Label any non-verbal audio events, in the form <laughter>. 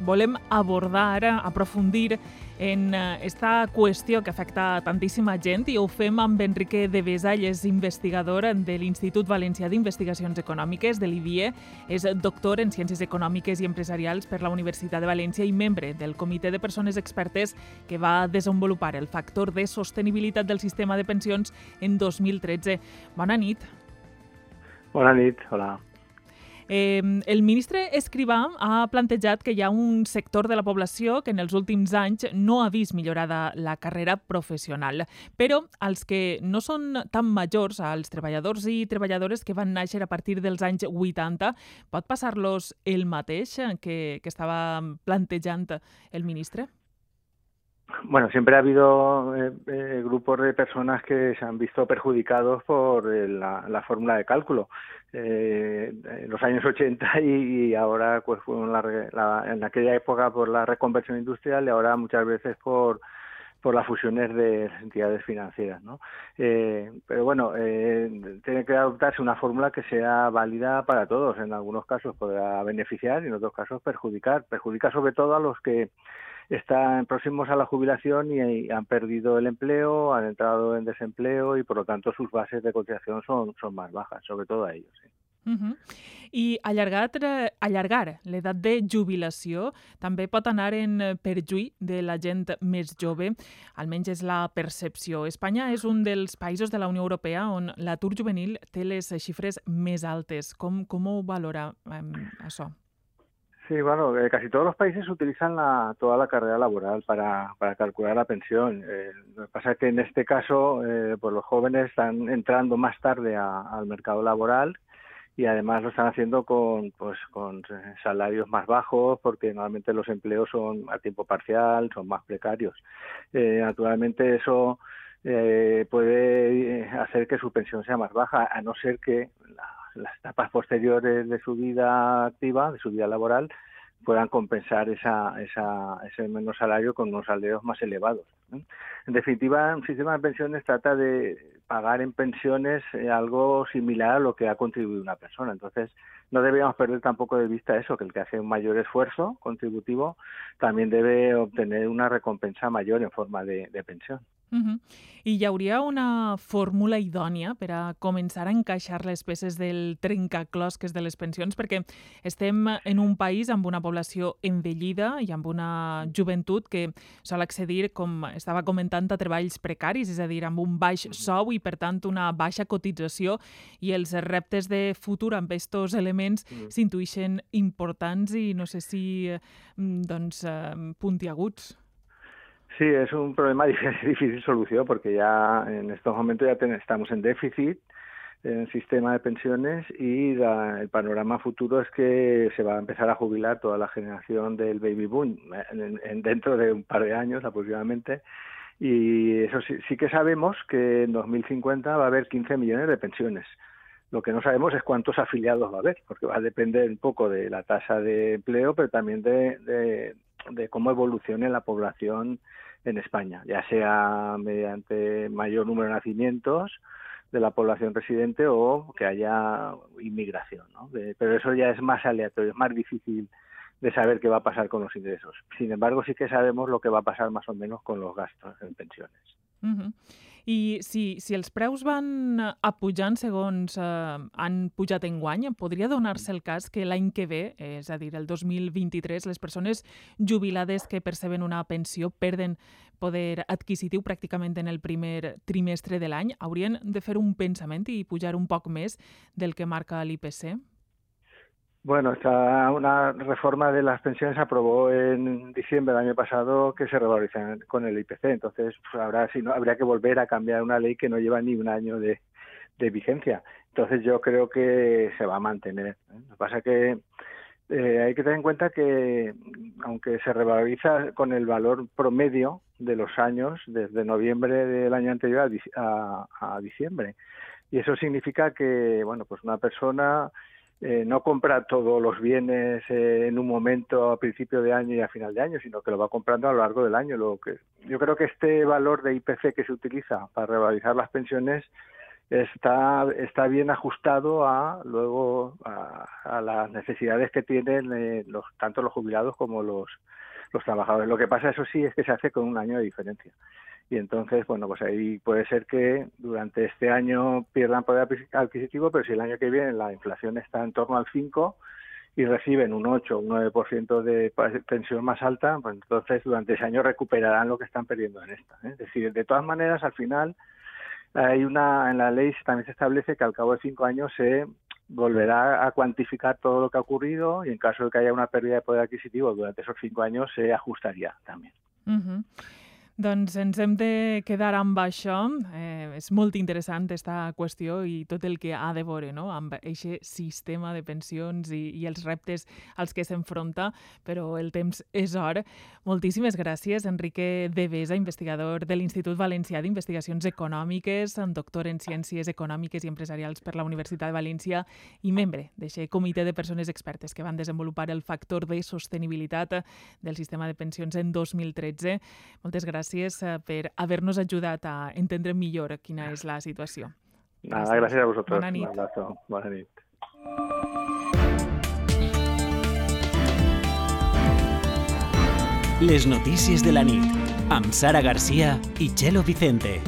volem abordar ara, aprofundir en esta qüestió que afecta tantíssima gent i ho fem amb Enrique de Besa, ell és investigador de l'Institut Valencià d'Investigacions Econòmiques, de l'IBIE, és doctor en Ciències Econòmiques i Empresarials per la Universitat de València i membre del Comitè de Persones Expertes que va desenvolupar el factor de sostenibilitat del sistema de pensions en 2013. Bona nit. Bona nit, hola. Eh, el ministre Escrivà ha plantejat que hi ha un sector de la població que en els últims anys no ha vist millorada la carrera professional, però els que no són tan majors, als treballadors i treballadores que van néixer a partir dels anys 80, pot passar-los el mateix que, que estava plantejant el ministre? Bueno, siempre ha habido eh, eh, grupos de personas que se han visto perjudicados por eh, la, la, fórmula de cálculo. Eh, en los años 80 <laughs> y, y ahora, pues, la, la, en aquella época por la reconversión industrial y ahora muchas veces por por las fusiones de entidades financieras, ¿no? Eh, pero bueno, eh, tiene que adoptarse una fórmula que sea válida para todos. En algunos casos podrá beneficiar y en otros casos perjudicar. Perjudica sobre todo a los que están próximos a la jubilación y, han perdido el empleo, han entrado en desempleo y por lo tanto sus bases de cotización son, son más bajas, sobre todo a ellos. ¿sí? Uh -huh. I allargar, allargar l'edat de jubilació també pot anar en perjuí de la gent més jove, almenys és la percepció. Espanya és un dels països de la Unió Europea on l'atur juvenil té les xifres més altes. Com, com ho valora eh, això? Sí, bueno, eh, casi todos los países utilizan la, toda la carrera laboral para, para calcular la pensión. Eh, lo que pasa es que en este caso, eh, pues los jóvenes están entrando más tarde a, al mercado laboral y además lo están haciendo con, pues, con salarios más bajos porque normalmente los empleos son a tiempo parcial, son más precarios. Eh, naturalmente eso eh, puede hacer que su pensión sea más baja, a no ser que la, las etapas posteriores de su vida activa, de su vida laboral, puedan compensar esa, esa, ese menos salario con unos salarios más elevados. En definitiva, un sistema de pensiones trata de pagar en pensiones algo similar a lo que ha contribuido una persona. Entonces, no deberíamos perder tampoco de vista eso, que el que hace un mayor esfuerzo contributivo también debe obtener una recompensa mayor en forma de, de pensión. Uh -huh. I hi hauria una fórmula idònia per a començar a encaixar les peces del trencaclosques de les pensions, perquè estem en un país amb una població envellida i amb una joventut que sol accedir, com estava comentant, a treballs precaris, és a dir, amb un baix sou i, per tant, una baixa cotització, i els reptes de futur amb aquests elements mm. s'intuïxen importants i no sé si doncs, puntiaguts. Sí, es un problema de <laughs> difícil solución porque ya en estos momentos ya ten, estamos en déficit en el sistema de pensiones y la, el panorama futuro es que se va a empezar a jubilar toda la generación del baby boom en, en, dentro de un par de años aproximadamente y eso sí, sí que sabemos que en 2050 va a haber 15 millones de pensiones. Lo que no sabemos es cuántos afiliados va a haber, porque va a depender un poco de la tasa de empleo, pero también de, de cómo evolucione la población en España, ya sea mediante mayor número de nacimientos de la población residente o que haya inmigración. ¿no? De, pero eso ya es más aleatorio, es más difícil de saber qué va a pasar con los ingresos. Sin embargo, sí que sabemos lo que va a pasar más o menos con los gastos en pensiones. Uh -huh. I si, si els preus van a pujant segons eh, han pujat en guany, podria donar-se el cas que l'any que ve, és a dir, el 2023, les persones jubilades que perceben una pensió perden poder adquisitiu pràcticament en el primer trimestre de l'any, haurien de fer un pensament i pujar un poc més del que marca l'IPC? Bueno, está una reforma de las pensiones se aprobó en diciembre del año pasado que se revalorizan con el IPC. Entonces, pues habrá, si no, habría que volver a cambiar una ley que no lleva ni un año de, vigencia. Entonces, yo creo que se va a mantener. ¿eh? Lo que pasa es que eh, hay que tener en cuenta que, aunque se revaloriza con el valor promedio de los años, desde noviembre del año anterior a diciembre, y eso significa que, bueno, pues una persona eh, no compra todos los bienes eh, en un momento a principio de año y a final de año, sino que lo va comprando a lo largo del año. Lo que yo creo que este valor de IPC que se utiliza para revalorizar las pensiones está está bien ajustado a luego a, las necesidades que tienen eh, los tanto los jubilados como los los trabajadores. Lo que pasa, eso sí, es que se hace con un año de diferencia. Y entonces, bueno, pues ahí puede ser que durante este año pierdan poder adquisitivo, pero si el año que viene la inflación está en torno al 5 y reciben un 8 o un 9% de pensión más alta, pues entonces durante ese año recuperarán lo que están perdiendo en esta. ¿eh? Es decir, de todas maneras, al final, hay una en la ley también se establece que al cabo de cinco años se volverá a cuantificar todo lo que ha ocurrido y en caso de que haya una pérdida de poder adquisitivo durante esos cinco años se ajustaría también. Doncs ens hem de quedar amb això. Eh, és molt interessant aquesta qüestió i tot el que ha de veure no? amb aquest sistema de pensions i, i els reptes als que s'enfronta, però el temps és hora. Moltíssimes gràcies, Enrique Devesa, investigador de l'Institut Valencià d'Investigacions Econòmiques, doctor en Ciències Econòmiques i Empresarials per la Universitat de València i membre d'aquest comitè de persones expertes que van desenvolupar el factor de sostenibilitat del sistema de pensions en 2013. Moltes gràcies gràcies eh, per haver-nos ajudat a entendre millor quina és la situació. Nada, gràcies a vosaltres. Bona nit. Un abrazo. Bona nit. Les notícies de la nit amb Sara Garcia i Chelo Vicente.